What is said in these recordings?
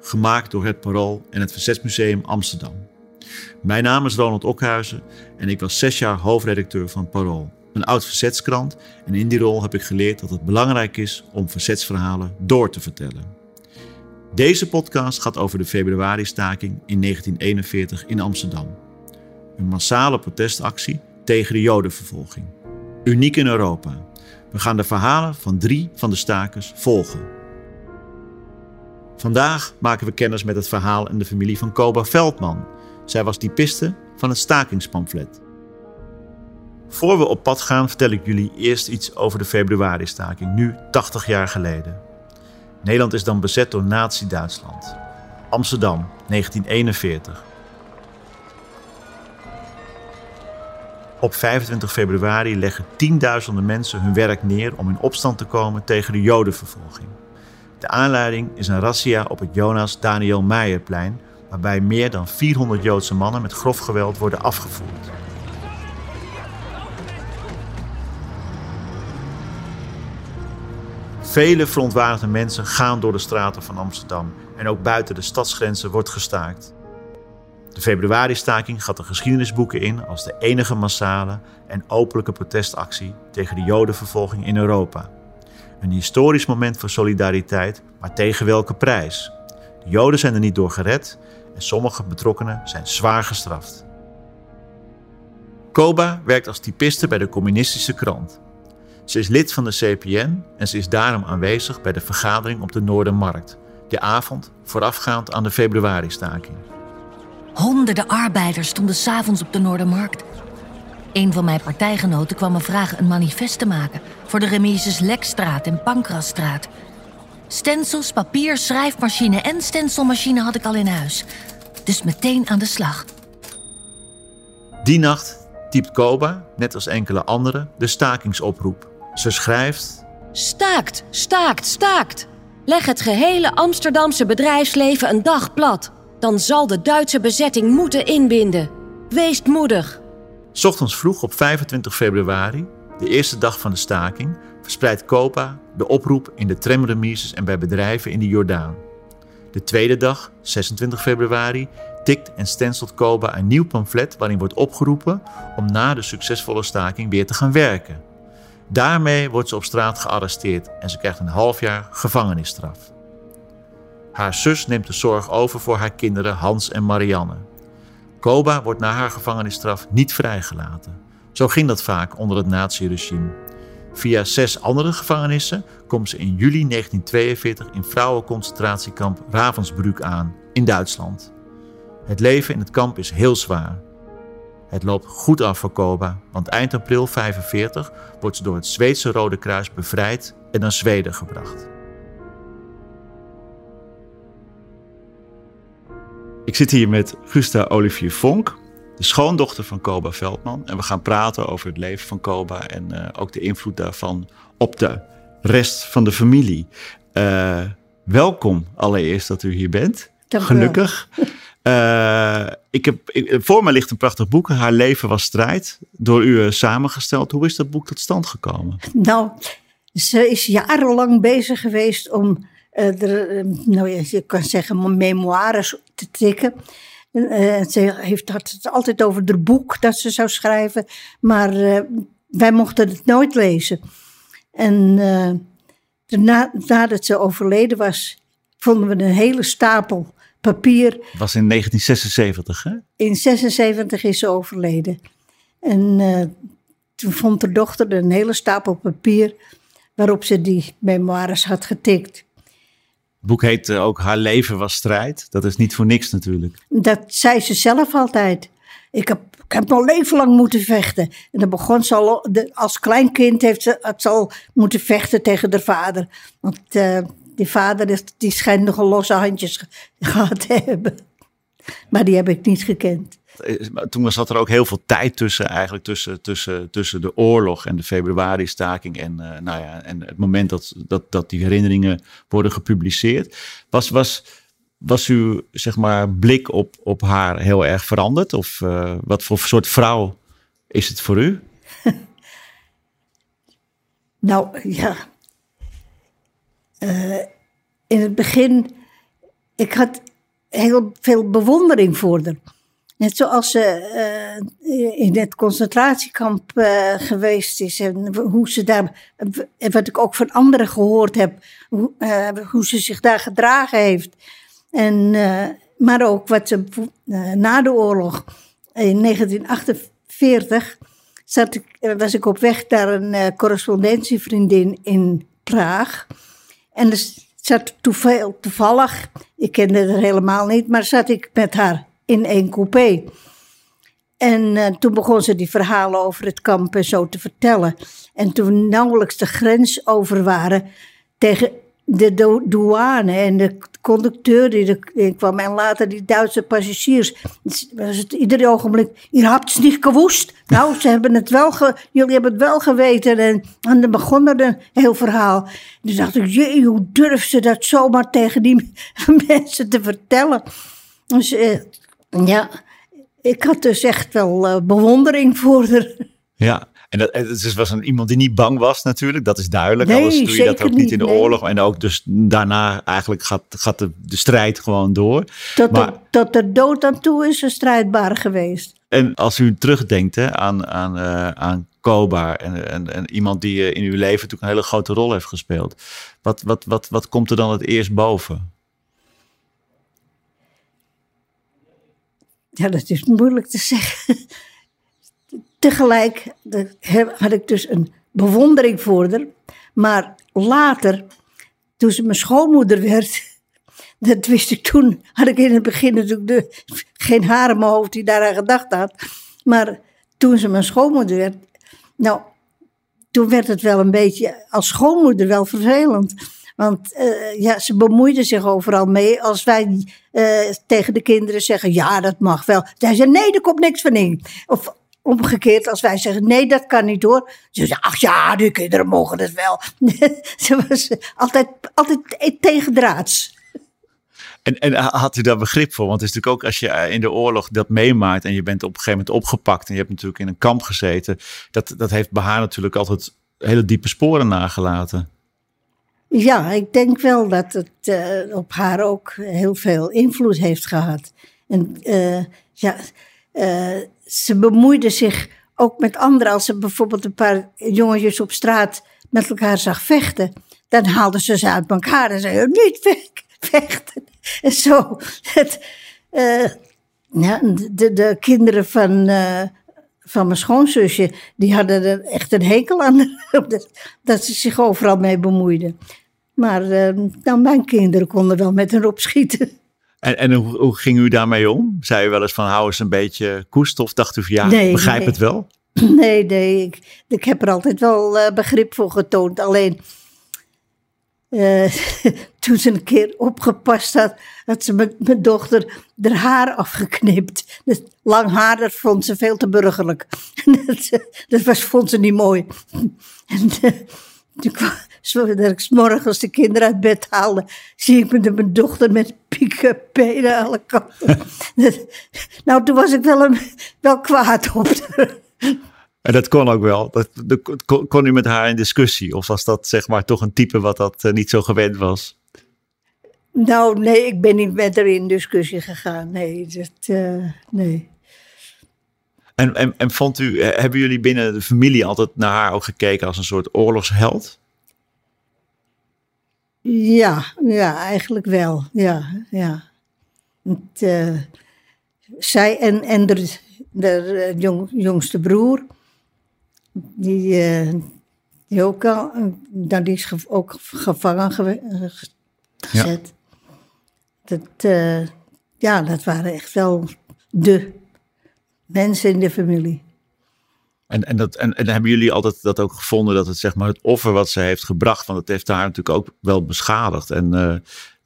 gemaakt door het Parool en het Verzetsmuseum Amsterdam. Mijn naam is Ronald Okhuizen en ik was zes jaar hoofdredacteur van Parool, een oud verzetskrant. En in die rol heb ik geleerd dat het belangrijk is om verzetsverhalen door te vertellen. Deze podcast gaat over de februari-staking in 1941 in Amsterdam. Een massale protestactie tegen de Jodenvervolging. Uniek in Europa. We gaan de verhalen van drie van de stakers volgen. Vandaag maken we kennis met het verhaal en de familie van Koba Veldman. Zij was typiste van het stakingspamflet. Voor we op pad gaan, vertel ik jullie eerst iets over de februari-staking, nu 80 jaar geleden. Nederland is dan bezet door Nazi-Duitsland. Amsterdam, 1941. Op 25 februari leggen tienduizenden mensen hun werk neer om in opstand te komen tegen de Jodenvervolging. De aanleiding is een razzia op het Jonas Daniel Meijerplein, waarbij meer dan 400 Joodse mannen met grof geweld worden afgevoerd. Vele verontwaardigde mensen gaan door de straten van Amsterdam en ook buiten de stadsgrenzen wordt gestaakt. De februari-staking gaat de geschiedenisboeken in als de enige massale en openlijke protestactie tegen de Jodenvervolging in Europa. Een historisch moment voor solidariteit, maar tegen welke prijs? De Joden zijn er niet door gered en sommige betrokkenen zijn zwaar gestraft. Koba werkt als typiste bij de communistische krant. Ze is lid van de CPN en ze is daarom aanwezig bij de vergadering op de Noordermarkt, de avond voorafgaand aan de februari-staking. Honderden arbeiders stonden s'avonds op de Noordermarkt. Een van mijn partijgenoten kwam me vragen een manifest te maken voor de remises Lekstraat en Pankrasstraat. Stencils, papier, schrijfmachine en stencilmachine had ik al in huis. Dus meteen aan de slag. Die nacht typt Koba, net als enkele anderen, de stakingsoproep. Ze schrijft: Staakt, staakt, staakt. Leg het gehele Amsterdamse bedrijfsleven een dag plat. Dan zal de Duitse bezetting moeten inbinden. Wees moedig. Ochtends vroeg op 25 februari, de eerste dag van de staking, verspreidt Kopa de oproep in de tramremises en bij bedrijven in de Jordaan. De tweede dag, 26 februari, tikt en stencilt Koba een nieuw pamflet waarin wordt opgeroepen om na de succesvolle staking weer te gaan werken. Daarmee wordt ze op straat gearresteerd en ze krijgt een half jaar gevangenisstraf. Haar zus neemt de zorg over voor haar kinderen Hans en Marianne. Koba wordt na haar gevangenisstraf niet vrijgelaten. Zo ging dat vaak onder het naziregime. Via zes andere gevangenissen komt ze in juli 1942 in vrouwenconcentratiekamp Ravensbrück aan in Duitsland. Het leven in het kamp is heel zwaar. Het loopt goed af voor Koba, want eind april 1945 wordt ze door het Zweedse Rode Kruis bevrijd en naar Zweden gebracht. Ik zit hier met Gusta Olivier Vonk, de schoondochter van Koba Veldman. En we gaan praten over het leven van Koba en uh, ook de invloed daarvan op de rest van de familie. Uh, welkom allereerst dat u hier bent. Dank Gelukkig. Uh, ik heb, ik, voor mij ligt een prachtig boek. Haar leven was strijd. Door u samengesteld. Hoe is dat boek tot stand gekomen? Nou, ze is jarenlang bezig geweest om er, nou ja, je kan zeggen, memoires te tikken. Uh, ze heeft had het altijd over het boek dat ze zou schrijven, maar uh, wij mochten het nooit lezen. En daarna, nadat ze overleden was, vonden we een hele stapel papier. Het was in 1976, hè? In 76 is ze overleden. En toen vond de dochter een hele stapel papier waarop ze die memoires had getikt. Het boek heet ook Haar leven was strijd. Dat is niet voor niks natuurlijk. Dat zei ze zelf altijd. Ik heb, ik heb mijn leven lang moeten vechten. En dan begon ze al, als klein kind heeft ze het al moeten vechten tegen de vader. Want uh, die vader die schijnt nogal losse handjes gehad te hebben. Maar die heb ik niet gekend. Toen zat er ook heel veel tijd tussen, eigenlijk tussen, tussen, tussen de oorlog en de februari-staking en, nou ja, en het moment dat, dat, dat die herinneringen worden gepubliceerd. Was, was, was uw zeg maar, blik op, op haar heel erg veranderd? Of wat voor soort vrouw is het voor u? nou ja, in het begin, ik had heel veel bewondering voor haar. Net zoals ze uh, in het concentratiekamp uh, geweest is. En hoe ze daar, wat ik ook van anderen gehoord heb, hoe, hoe ze zich daar gedragen heeft. En, maar ook wat ze na de oorlog, in 1948, zat ik, was ik op weg naar een correspondentievriendin in Praag. En er zat toevallig, ik kende haar helemaal niet, maar zat ik met haar in één coupé. En uh, toen begon ze die verhalen over het kamp en zo te vertellen. En toen nauwelijks de grens over waren tegen de douane en de conducteur die kwam en later die Duitse passagiers. Was het ieder ogenblik, je hebt het niet gewoest. Nou, ze hebben het wel jullie hebben het wel geweten. En, dan begon er een heel verhaal. toen dacht ik, jee, hoe durf ze dat zomaar tegen die mensen te vertellen? Dus eh, ja, ik had dus echt wel uh, bewondering voor haar. Ja, en dat, het was een, iemand die niet bang was natuurlijk, dat is duidelijk. Nee, Anders doe je dat ook niet in de oorlog. En ook dus daarna eigenlijk gaat, gaat de, de strijd gewoon door. Tot, maar, de, tot de dood aan toe is ze strijdbaar geweest. En als u terugdenkt hè, aan, aan, uh, aan Koba en, en, en, iemand die in uw leven natuurlijk een hele grote rol heeft gespeeld. Wat, wat, wat, wat komt er dan het eerst boven? Ja, dat is moeilijk te zeggen tegelijk had ik dus een bewondering voor haar. Maar later, toen ze mijn schoonmoeder werd, dat wist ik toen, had ik in het begin natuurlijk de, geen haar in mijn hoofd die daaraan gedacht had. Maar toen ze mijn schoonmoeder werd, nou, toen werd het wel een beetje als schoonmoeder wel vervelend. Want uh, ja, ze bemoeide zich overal mee. Als wij uh, tegen de kinderen zeggen, ja, dat mag wel. Zij zei, nee, er komt niks van in. Of Omgekeerd, als wij zeggen nee, dat kan niet door. Ze zeggen, ach ja, de kinderen mogen het wel. Ze was altijd, altijd tegendraads. En, en had u daar begrip voor? Want het is natuurlijk ook als je eh, in de oorlog dat meemaakt en je bent op een gegeven moment opgepakt en je hebt natuurlijk in een kamp gezeten. Dat, dat heeft bij haar natuurlijk altijd hele diepe sporen nagelaten. Ja, ik denk wel dat het uh, op haar ook heel veel invloed heeft gehad. En uh, ja, uh, ze bemoeide zich ook met anderen. Als ze bijvoorbeeld een paar jongetjes op straat met elkaar zag vechten, dan haalde ze ze uit elkaar en zei: Niet vechten. En zo. Het, ja, de, de kinderen van, van mijn schoonzusje, die hadden er echt een hekel aan. dat ze zich overal mee bemoeiden. Maar uh, nou, mijn kinderen konden wel met hen opschieten. En, en hoe, hoe, ging u daarmee om? Zei u wel eens van hou eens een beetje koest of dacht u van ja, nee, begrijp het wel? Nee, nee, ik, ik heb er altijd wel uh, begrip voor getoond. Alleen uh, toen ze een keer opgepast had, had ze mijn dochter haar haar afgeknipt. Lang haar, dat vond ze veel te burgerlijk. dat, dat was, vond ze niet mooi. en uh, toen kwam, ik de kinderen uit bed haalde, zie ik mijn dochter met piek-up aan alle kanten. nou, toen was ik wel, een, wel kwaad op En dat kon ook wel. Dat, dat, kon u met haar in discussie? Of was dat zeg maar toch een type wat dat uh, niet zo gewend was? Nou, nee, ik ben niet met haar in discussie gegaan. Nee, dat, uh, nee. En, en, en vond u, eh, hebben jullie binnen de familie altijd naar haar ook gekeken als een soort oorlogsheld? Ja, ja, eigenlijk wel. Ja, ja. Het, uh, zij en, en de, de jong, jongste broer, die, uh, die ook al, dan die is ook gevangen gezet. Ja. Dat, uh, ja, dat waren echt wel de mensen in de familie. En, en, dat, en, en hebben jullie altijd dat ook gevonden dat het zeg maar het offer wat ze heeft gebracht, want het heeft haar natuurlijk ook wel beschadigd. En uh,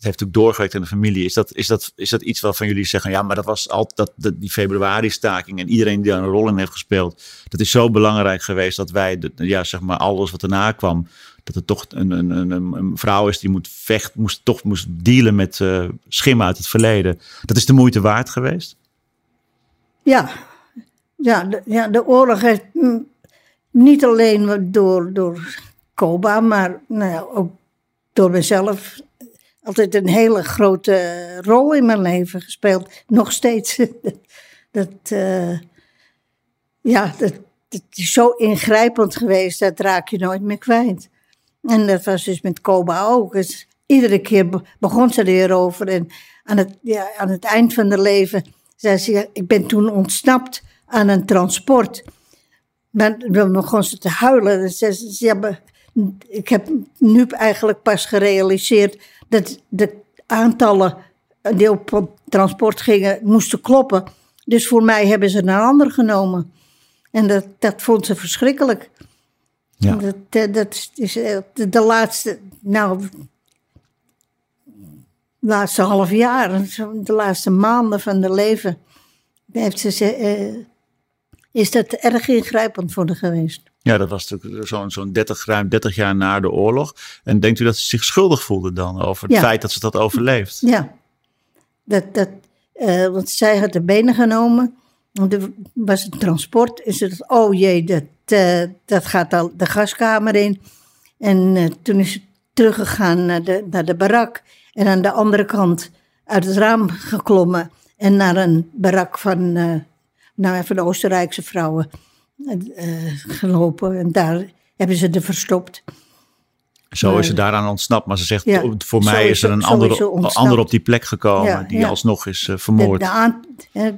heeft natuurlijk doorgewerkt in de familie. Is dat, is, dat, is dat iets waarvan jullie zeggen, ja, maar dat was altijd dat, die februari-staking en iedereen die daar een rol in heeft gespeeld, dat is zo belangrijk geweest dat wij, de, ja, zeg maar, alles wat erna kwam, dat het toch een, een, een, een vrouw is die moet vechten, moest, toch moest dealen met uh, schimmen uit het verleden. Dat is de moeite waard geweest? Ja, ja, de, ja, de oorlog heeft niet alleen door, door Koba, maar nou ook door mezelf altijd een hele grote rol in mijn leven gespeeld. Nog steeds. dat, uh, ja, dat, is zo ingrijpend geweest, dat raak je nooit meer kwijt. En dat was dus met Koba ook. Dus iedere keer begon ze erover. En aan het, ja, aan het eind van haar leven zei ze: Ik ben toen ontsnapt aan een transport. Maar dan begon ze te huilen. Ze zei: ja, Ik heb nu eigenlijk pas gerealiseerd dat de aantallen die op transport gingen moesten kloppen. Dus voor mij hebben ze een ander genomen. En dat, dat vond ze verschrikkelijk. Ja. Dat, eh, dat is eh, de, laatste, nou, laatste half jaar, de laatste maanden van haar leven, heeft ze, uh, is dat erg ingrijpend voor haar geweest. Ja, dat was natuurlijk zo'n zo'n 30, ruim 30 jaar na de oorlog. En denkt u dat ze zich schuldig voelde dan over het feit dat ze dat overleeft? Ja, dat, dat, uh, want zij had de benen genomen. Er was een transport. En ze dacht, oh jee, dat, uh, dat gaat al de gaskamer in. En uh, toen is ze teruggegaan naar de, naar de barak. En aan de andere kant uit het raam geklommen. En naar een barak van, nou, van de Oostenrijkse vrouwen gelopen. En daar hebben ze er verstopt. Zo is ze daaraan ontsnapt. Maar ze zegt, voor mij is, er een ander, ander op die plek gekomen. die alsnog is uh, vermoord. De, de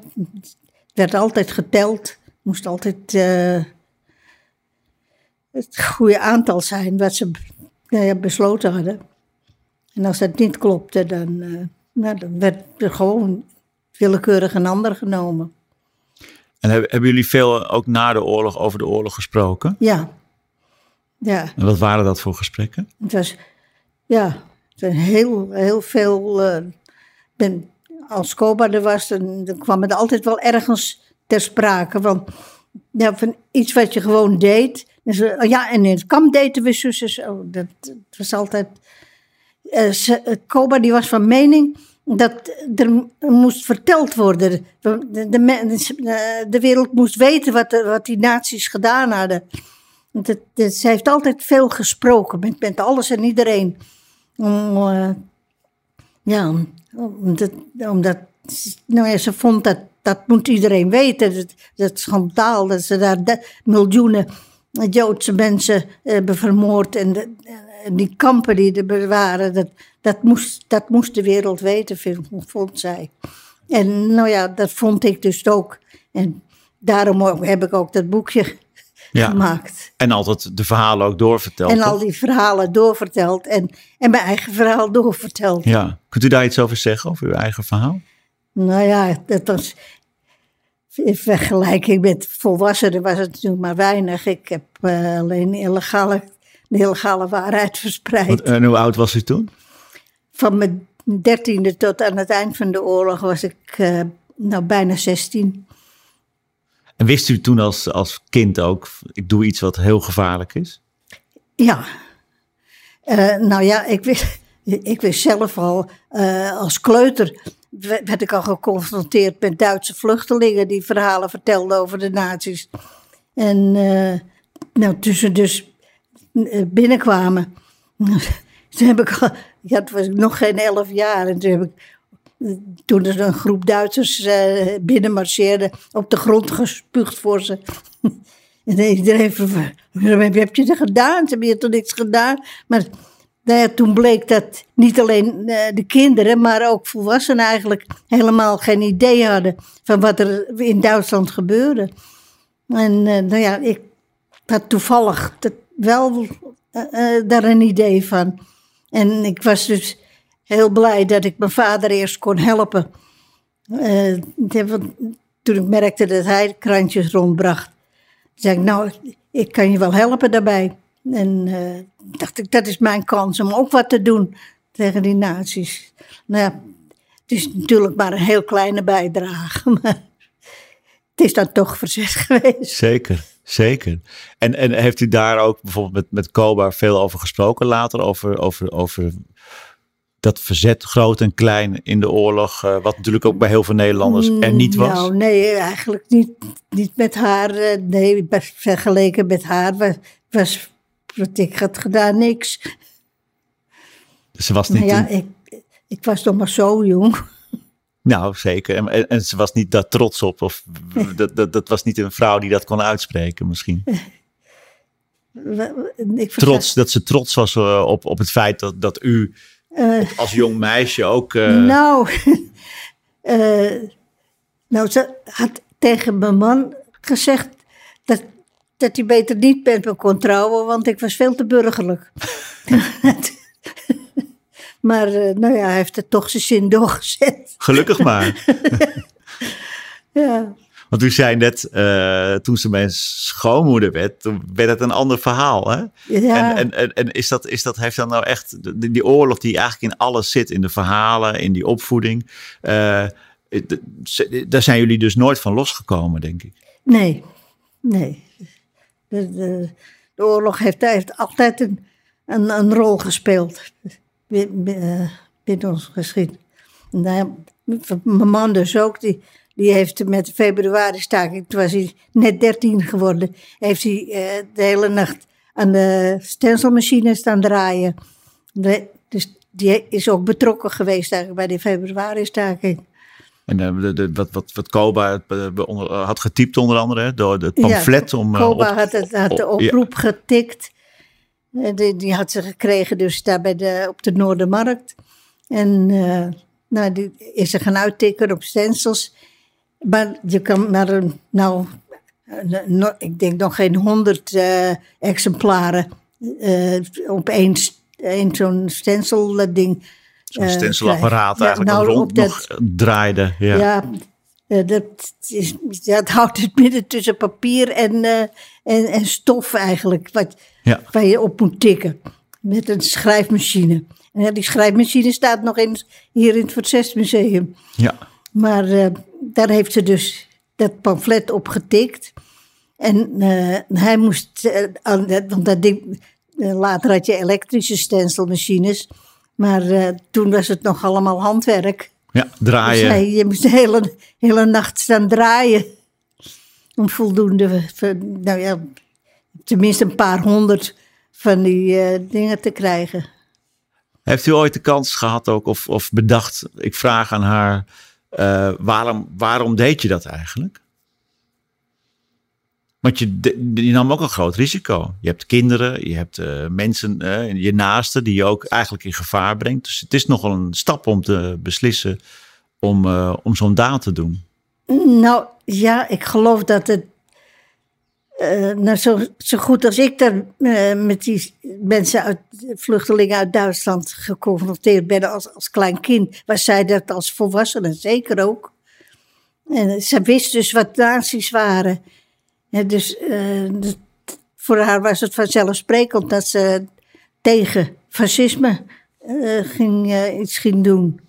werd altijd geteld. Moest altijd uh, het goede aantal zijn wat ze besloten hadden. En als dat niet klopte, dan, nou, dan werd er gewoon willekeurig een ander genomen. En hebben, jullie veel ook na de oorlog over de oorlog gesproken? Ja. ja. En wat waren dat voor gesprekken? Het was, ja, het heel, heel veel. Uh, ben, als Koba er was, dan, dan kwam het altijd wel ergens ter sprake. Van, ja, van iets wat je gewoon deed. Dus, ja, en in het kamp deden we zus en zo. Dat, dat was altijd. Uh, Koba die was van mening dat er moest verteld worden. De, de, de wereld moest weten wat, wat die naties gedaan hadden. Ze heeft altijd veel gesproken met, met alles en iedereen. Om, uh, ja, omdat, omdat nou ja, ze vond dat dat moet iedereen weten. Dat, dat schandaal dat ze daar miljoenen Joodse mensen hebben vermoord. En, de, die kampen die er waren, dat, dat moest, dat moest de wereld weten, vond zij. En nou ja, dat vond ik dus ook. En daarom heb ik ook dat boekje gemaakt. En altijd de verhalen ook doorverteld. En al die verhalen doorverteld. En, en mijn eigen verhaal doorverteld. Ja. Kunt u daar iets over zeggen, over uw eigen verhaal? Nou ja, dat was. In vergelijking met volwassenen was het natuurlijk maar weinig. Ik heb uh, alleen illegale, de illegale waarheid verspreid. en hoe oud was u toen? van mijn dertiende tot aan het eind van de oorlog was ik uh, nou bijna 16. En wist u toen als, als kind ook, ik doe iets wat heel gevaarlijk is? Ja. Uh, nou ja, ik wist, ik wist zelf al, uh, als kleuter werd ik al geconfronteerd met Duitse vluchtelingen die verhalen vertelden over de nazi's. En nou, tussen dus binnenkwamen, toen heb ik ja, toen was nog geen elf jaar. En toen heb ik, toen er een groep Duitsers uh, binnenmarcheerde, op de grond gespuugd voor ze. en iedereen wat heb je er gedaan? Ze hebben hier toch niks gedaan? Maar nou toen bleek dat niet alleen uh, de kinderen, maar ook volwassenen eigenlijk helemaal geen idee hadden van wat er in Duitsland gebeurde. En nou ja, ik had toevallig wel daar een idee van. En ik was dus heel blij dat ik mijn vader eerst kon helpen. Uh, toen ik merkte dat hij krantjes rondbracht, zei ik, nou, ik kan je wel helpen daarbij. En uh, dacht ik, dat is mijn kans om ook wat te doen. tegen die nazi's. Nou ja, het is natuurlijk maar een heel kleine bijdrage, maar het is dan toch verzet geweest. Zeker, zeker. En, en heeft u daar ook bijvoorbeeld met, met Koba veel over gesproken later? Over, over, over dat verzet, groot en klein in de oorlog, uh, wat natuurlijk ook bij heel veel Nederlanders er niet was? Nou, nee, eigenlijk niet, niet met haar. Uh, nee, vergeleken met haar was, was wat ik had gedaan niks. Ze was niet. Nou ja, ik, ik was nog maar zo jong. Nou, zeker. En, en, ze was niet daar trots op. Of dat, dat, dat was niet een vrouw die dat kon uitspreken, misschien. Ik trots, dat ze trots was uh, op, op het feit dat, dat u uh, als jong meisje ook. Uh... Nou, nou, ze had tegen mijn man gezegd dat, dat hij beter niet met me kon trouwen, want ik was veel te burgerlijk. Maar uh, nou ja, hij heeft het toch zijn zin doorgezet. Gelukkig maar. ja. Want u zei net, uh, toen ze mijn schoonmoeder werd, toen werd het een ander verhaal. Hè? Ja. En, en, en is dat, is dat, heeft dan nou echt die, die, oorlog die eigenlijk in alles zit, in de verhalen, in die opvoeding. Uh, daar zijn jullie dus nooit van losgekomen, denk ik. Nee, nee. De, de, de oorlog heeft, heeft altijd een, een, een rol gespeeld binnen ons geschiedenis. Mijn man dus ook, die, die heeft met de februari staking, toen was hij net 13 geworden, heeft hij uh, de hele nacht aan de stencilmachine staan draaien. De, dus die is ook betrokken geweest eigenlijk bij de februari staking. En uh, de, de, wat, wat, wat Koba had getypt onder andere, door het pamflet ja, om... Koba had, het, had de oproep ja. getikt. Die, die, had ze gekregen dus daar bij de, op de Noordermarkt. En uh, nou, die is ze gaan uittikken op stencils. Maar je kan maar, nou, no, ik denk nog geen honderd uh, exemplaren uh, op één, zo'n stencil ding. Zo'n stencilapparaat eigenlijk nou, rond dat, nog draaide. Ja, ja dat, is, dat houdt het midden tussen papier en, en, en stof eigenlijk. Wat, ja. waar je op moet tikken. Met een schrijfmachine. En die schrijfmachine staat nog in, hier in het Verzestmuseum. Ja. Maar uh, daar heeft ze dus dat pamflet op getikt. En hij moest, uh, want dat ding, later had je elektrische stencilmachines. Maar toen was het nog allemaal handwerk. Ja, draaien. Dus hij, je moest de hele, hele nacht staan draaien. Om voldoende, nou ja, tenminste een paar honderd van die uh, dingen te krijgen. Heeft u ooit de kans gehad ook, of, of bedacht, ik vraag aan haar, uh, waarom, waarom deed je dat eigenlijk? Want je, je nam ook een groot risico. Je hebt kinderen, je hebt uh, mensen, je naasten die je ook eigenlijk in gevaar brengt. Dus het is nogal een stap om te beslissen om, om zo'n daad te doen. Nou ja, ik geloof dat het uh, nou, zo, zo, goed als ik daar uh, met die mensen uit, vluchtelingen uit Duitsland geconfronteerd ben als, als klein kind, was zij dat als volwassene zeker ook. En ze wist dus wat nazi's waren. Dus uh, dat, voor haar was het vanzelfsprekend dat ze tegen fascisme ging, iets ging doen.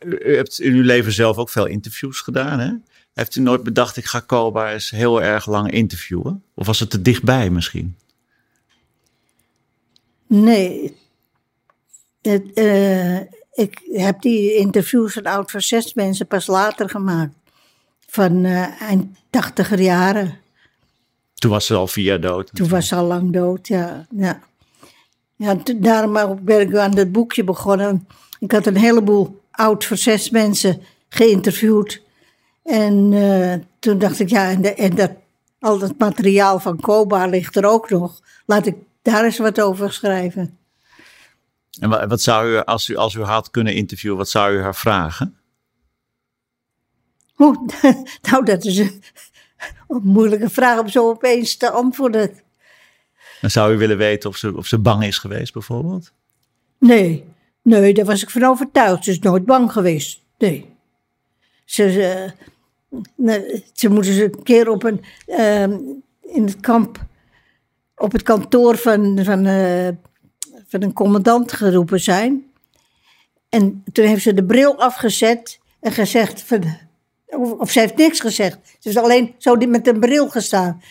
U hebt in uw leven zelf ook veel interviews gedaan, hè? Heeft u nooit bedacht, ik ga Koba eens heel erg lang interviewen? Of was het te dichtbij misschien? Nee. Het, uh, ik heb die interviews van oud mensen pas later gemaakt. Van uh, eind tachtiger jaren. Toen was ze al vier jaar dood. Toen was ze al lang dood, ja. ja. ja daarom ben ik aan dat boekje begonnen. Ik had een heleboel oud mensen geïnterviewd. En uh, toen dacht ik, ja, en, de, en dat, al dat materiaal van Koba ligt er ook nog. Laat ik daar eens wat over schrijven. En wat, zou u, als u, als u had kunnen interviewen, wat zou u haar vragen? Nou, dat is een, een moeilijke vraag om zo opeens te antwoorden. Dan zou u willen weten of ze, of ze bang is geweest, bijvoorbeeld? Nee, nee, daar was ik van overtuigd. Ze is nooit bang geweest. Nee. Ze, ze moeten ze een keer op een, uh, in het kamp, op het kantoor van, van, uh, van een commandant geroepen zijn. En toen heeft ze de bril afgezet en gezegd, van, of, of ze heeft niks gezegd. Ze is alleen zo met een bril gestaan.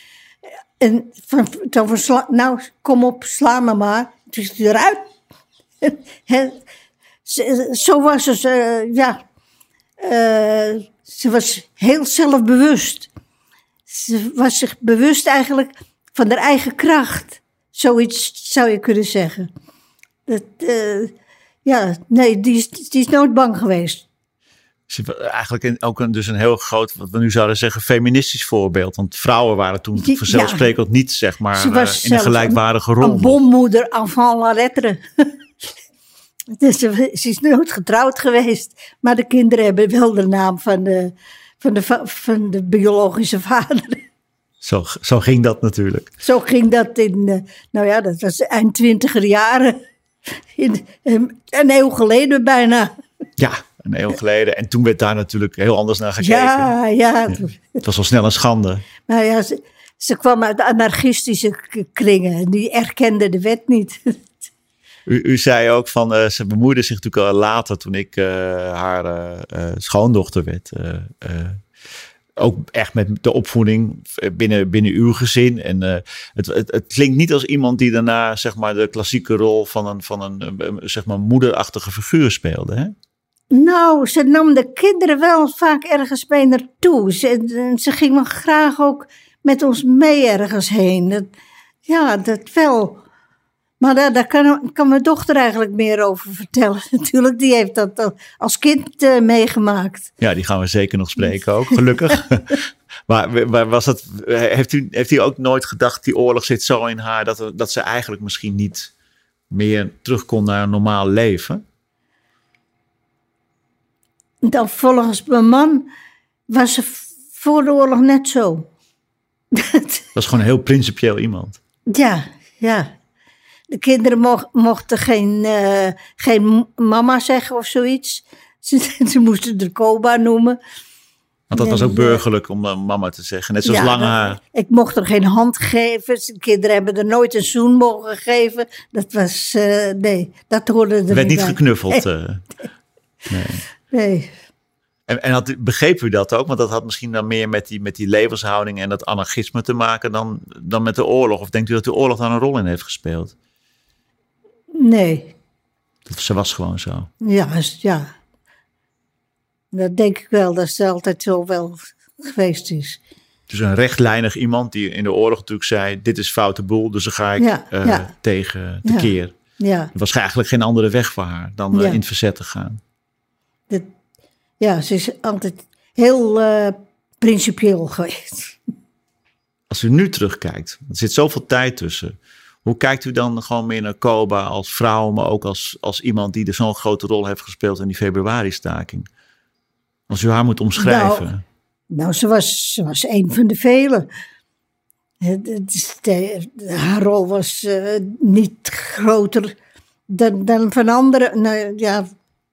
En van, van nou, kom op, sla me maar. Toen is eruit. Zo was ze, ja. eh, ze was heel zelfbewust. Ze was zich bewust eigenlijk van haar eigen kracht. Zoiets zou je kunnen zeggen. Dat, eh, ja, nee, die is, die is nooit bang geweest. Eigenlijk ook een, dus een heel groot, wat we nu zouden zeggen, feministisch voorbeeld. Want vrouwen waren toen Ja. vanzelfsprekend niet, zeg maar, eh, in een gelijkwaardige rol. Een bommoeder avant la lettre. dus ze, ze is nooit getrouwd geweest. Maar de kinderen hebben wel de naam van de, van de, va- van de biologische vader. Zo, zo ging dat natuurlijk. Zo ging dat in, eh, nou ja, dat was eind twintiger jaren. In, een eeuw geleden bijna. Ja, een eeuw geleden. En toen werd daar natuurlijk heel anders naar gekeken. Ja, ja. Het was al snel een schande. Maar ja, ze, ze kwam uit anarchistische kringen. En die erkenden de wet niet. U, u zei ook van, eh, ze bemoeide zich natuurlijk al later toen ik eh, haar eh, schoondochter werd. ook echt met de opvoeding binnen, binnen uw gezin. En het, het, het klinkt niet als iemand die daarna zeg maar, de klassieke rol van een, van een zeg maar, moederachtige figuur speelde. Hè? Nou, ze nam de kinderen wel vaak ergens mee naartoe. Ze, ze ging wel graag ook met ons mee ergens heen. Ja, dat wel. Maar daar, kan, kan mijn dochter eigenlijk meer over vertellen. Natuurlijk, die heeft dat al als kind eh, meegemaakt. Ja, die gaan we zeker nog spreken ook, gelukkig. maar, was dat, heeft, u, heeft u ook nooit gedacht, die oorlog zit zo in haar, dat, dat ze eigenlijk misschien niet meer terug kon naar een normaal leven? Dan volgens mijn man was ze voor de oorlog net zo. Dat was gewoon een heel principieel iemand. Ja, ja. De kinderen moch- mochten geen, eh, geen mama zeggen of zoiets. Ze, ze moesten de Koba noemen. Want dat was ook ja. burgerlijk om eh, mama te zeggen. Net zoals Ja, lang dat- haar. Ik mocht er geen hand geven. De kinderen hebben er nooit een zoen mogen geven. Dat was, eh, nee, dat hoorde er Er werd niet bij. geknuffeld. eh. Nee. En, en had, begreep u dat ook? Want dat had misschien dan meer met die, met die levenshouding en dat anarchisme te maken dan, dan met de oorlog. Of denkt u dat de oorlog daar een rol in heeft gespeeld? Nee. Dat, ze was gewoon zo. Ja, ja. Dat denk ik wel, dat ze altijd zo wel geweest is. Dus een rechtlijnig iemand die in de oorlog natuurlijk zei: Dit is foute boel, dus daar ga ik Ja, eh, ja. tegen Ja. tekeer. Ja, Er was eigenlijk geen andere weg voor haar dan eh, in het verzet te gaan. Dat, ja ze is altijd heel eh, principieel geweest. Als u nu terugkijkt, er zit zoveel tijd tussen. Hoe kijkt u dan gewoon meer naar Koba als vrouw, maar ook als, als iemand die er zo'n grote rol heeft gespeeld in die februari-staking? Als u haar moet omschrijven. Nou, Nou, ze was, ze was een van de velen. Haar rol was eh, niet groter dan, dan van anderen. Nou, ja,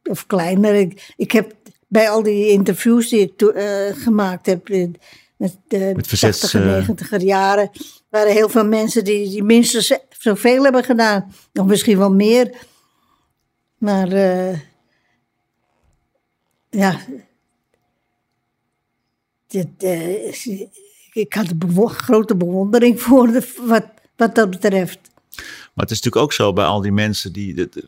of kleiner. Ik, ik heb bij al die interviews die ik eh, gemaakt heb... eh, met de Met verzets, 80 en eh, 90 jaren... waren heel veel mensen die, die minstens zoveel hebben gedaan. Of misschien wel meer. Maar eh, ja, dit, ik had een bewo- grote bewondering voor de, wat, wat dat betreft. Maar het is natuurlijk ook zo bij al die mensen die. dat-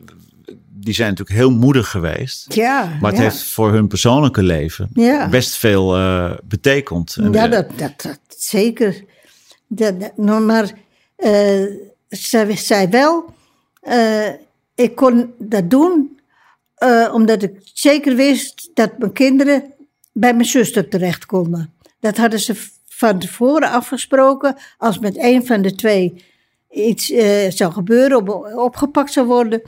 Die zijn natuurlijk heel moedig geweest. Ja, Maar het ja. heeft voor hun persoonlijke leven Ja. best veel eh, betekend. En, ja, dat, dat, dat zeker. Dat, dat- maar eh zij zei wel, eh, ik kon dat doen omdat ik zeker wist dat mijn kinderen bij mijn zuster terecht konden. Dat hadden ze van tevoren afgesproken. Als met een van de twee iets zou gebeuren, op, opgepakt zou worden,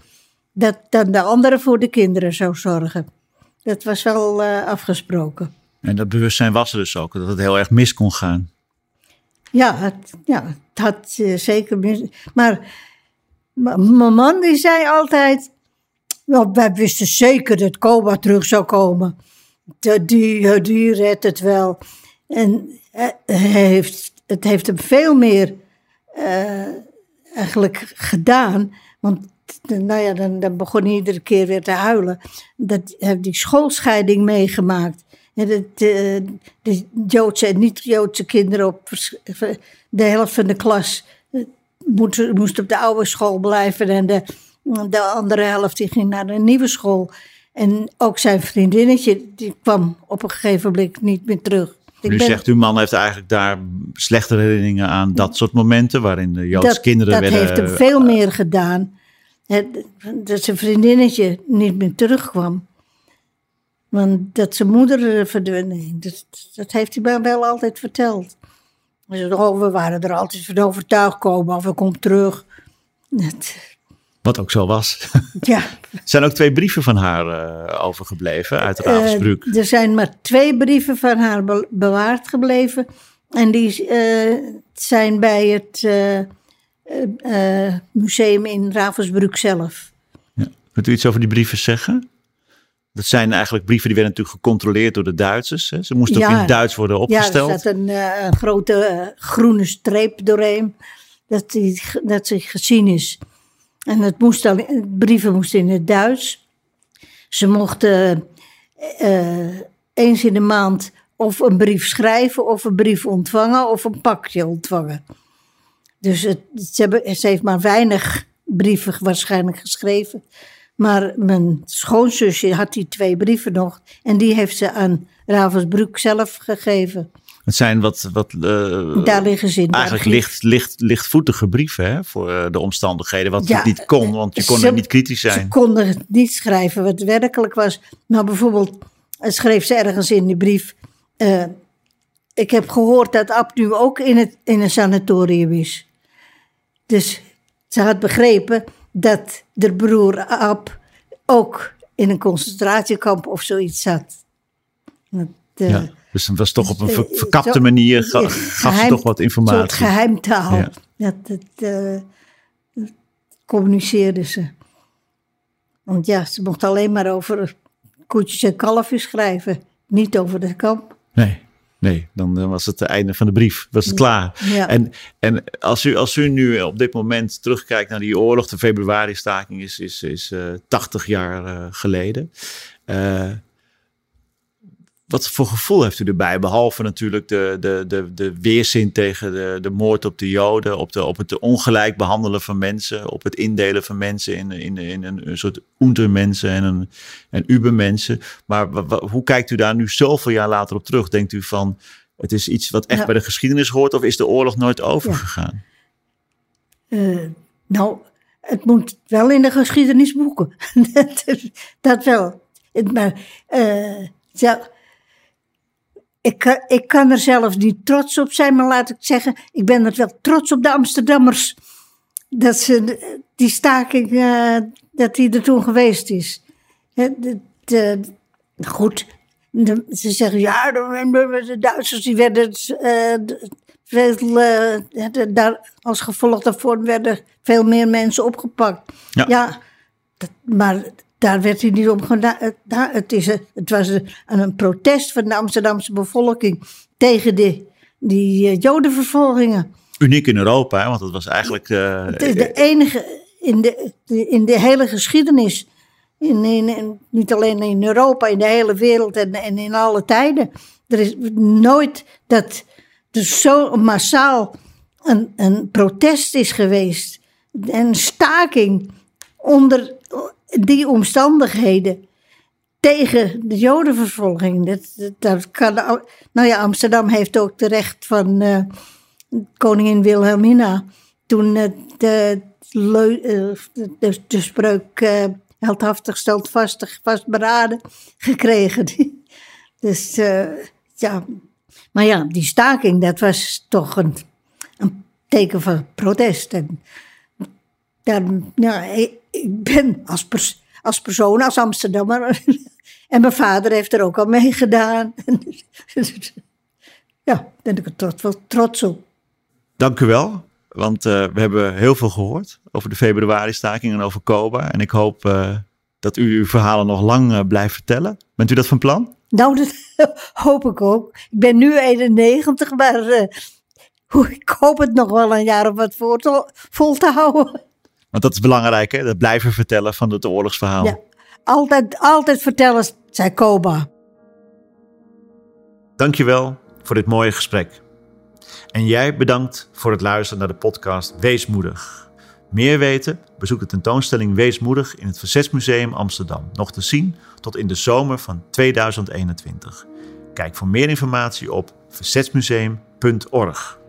dat dan de andere voor de kinderen zou zorgen. Dat was wel eh, afgesproken. en dat bewustzijn was er dus ook, dat het heel erg mis kon gaan. Ja, het, ja, het had eh, zeker. mis- Maar mijn man die zei altijd. "Nou, wij wisten zeker dat Koba terug zou komen. De- Die, die redt het wel. En hij heeft, het heeft hem veel meer eigenlijk gedaan. Want nou ja, dan, dan begon hij iedere keer weer te huilen. Dat heeft die schoolscheiding meegemaakt. En dat, de, de Joodse en niet-Joodse kinderen op de helft van de klas moest, moest op de oude school blijven. En de, de andere helft die ging naar een nieuwe school. En ook zijn vriendinnetje, die kwam op een gegeven moment niet meer terug. Ik nu zegt uw man heeft eigenlijk daar slechte herinneringen aan dat soort momenten waarin de Joodse kinderen dat werden... Dat heeft hem veel meer gedaan. Dat zijn vriendinnetje niet meer terugkwam. Want dat zijn moeder verdween, dat, dat heeft hij mij wel altijd verteld. Oh, we waren er altijd van overtuigd komen of we komen terug. Dat, wat ook zo was. Ja. er zijn ook twee brieven van haar uh, overgebleven uit Ravensbrück. Uh, er zijn maar twee brieven van haar be bewaard gebleven. En die uh, zijn bij het museum in Ravensbrück zelf. Ja. Kunt u iets over die brieven zeggen? Dat zijn eigenlijk brieven die werden natuurlijk gecontroleerd door de Duitsers. Hè? Ze moesten ook in Duits worden opgesteld. Ja, er zat een, een grote groene streep doorheen. Dat, die, dat ze gezien is. En het moest de brieven moesten in het Duits. Ze mochten uh, eens in de maand of een brief schrijven, of een brief ontvangen, of een pakje ontvangen. Dus het, ze, hebben, ze heeft maar weinig brieven waarschijnlijk geschreven. Maar mijn schoonzusje had die twee brieven nog. En die heeft ze aan Ravensbrück zelf gegeven. Het zijn wat, wat uh, daar liggen ze in, eigenlijk licht, licht, lichtvoetige brieven hè, voor uh, de omstandigheden. Wat ja, niet kon, want je kon ze, er niet kritisch zijn. Ze konden niet schrijven wat werkelijk was. Nou, bijvoorbeeld schreef ze ergens in die brief... Uh, ik heb gehoord dat Ab nu ook in, het, in een sanatorium is. Dus ze had begrepen dat de broer Ab ook in een concentratiekamp of zoiets zat. Dat, ja. Dus het was toch op een ver, verkapte manier, ga, gaf ze toch wat informatie. Een soort geheimtaal. Ja. Dat, dat uh, communiceerden ze. Want ja, ze mocht alleen maar over koetjes en kalfjes schrijven. Niet over de kamp. Nee, nee, dan was het het einde van de brief. Was het klaar. Ja. En, en als, u, als u nu op dit moment terugkijkt naar die oorlog, de februari-staking is, is, is uh, 80 jaar uh, geleden. Uh, wat voor gevoel heeft u erbij? Behalve natuurlijk de, de, de, de weerzin tegen de, de moord op de Joden, op, de, op het ongelijk behandelen van mensen, op het indelen van mensen in, in, in een, soort ondermensen en een en ubermensen. Maar hoe kijkt u daar nu zoveel jaar later op terug? Denkt u van het is iets wat echt ja. bij de geschiedenis hoort of is de oorlog nooit overgegaan? Ja. Uh, nou, het moet wel in de geschiedenisboeken. dat, dat wel. Maar uh, ja, ik, ik kan er zelf niet trots op zijn, maar laat ik zeggen, ik ben er wel trots op de Amsterdammers. Dat ze die staking, uh, dat die er toen geweest is. De, de, goed, de, ze zeggen ja, de, Duitsers die werden uh, veel, uh, daar, als gevolg daarvan werden veel meer mensen opgepakt. Ja, ja dat, maar daar werd hij niet om gedaan. Het, is, het was een protest van de Amsterdamse bevolking tegen die, die jodenvervolgingen. Uniek in Europa, hè? want het was eigenlijk... Uh, het is de enige in de, in de hele geschiedenis. In, in, niet alleen in Europa, in de hele wereld en, en in alle tijden. Er is nooit dat er zo massaal een, een protest is geweest. Een staking onder die omstandigheden tegen de jodenvervolging. Dat, dat kan, nou ja, Amsterdam heeft ook de recht van uh, koningin Wilhelmina. Toen de, de, de, de, spreuk uh, heldhaftig stelt vastig, vastberaden gekregen. dus ja, maar ja, die staking, dat was toch een, een teken van protest. En daar, ja, ik ben als, pers als persoon, als Amsterdammer. en mijn vader heeft er ook al mee gedaan. ja, daar ben ik er trots, wel trots op. Dank u wel. Want uh, we hebben heel veel gehoord over de februari-staking en over Koba. En ik hoop uh, dat u uw verhalen nog lang uh, blijft vertellen. Bent u dat van plan? Nou, dat hoop ik ook. Ik ben nu 91, maar ik hoop het nog wel een jaar of wat voor te, vol te houden. Want dat is belangrijk, hè? Dat blijven vertellen van het oorlogsverhaal. Ja. Altijd, altijd vertellen, zei Koba. Dankjewel voor dit mooie gesprek. En jij bedankt voor het luisteren naar de podcast Weesmoedig. Meer weten? Bezoek de tentoonstelling Weesmoedig in het Verzetsmuseum Amsterdam. Nog te zien tot in de zomer van 2021. Kijk voor meer informatie op verzetsmuseum.org.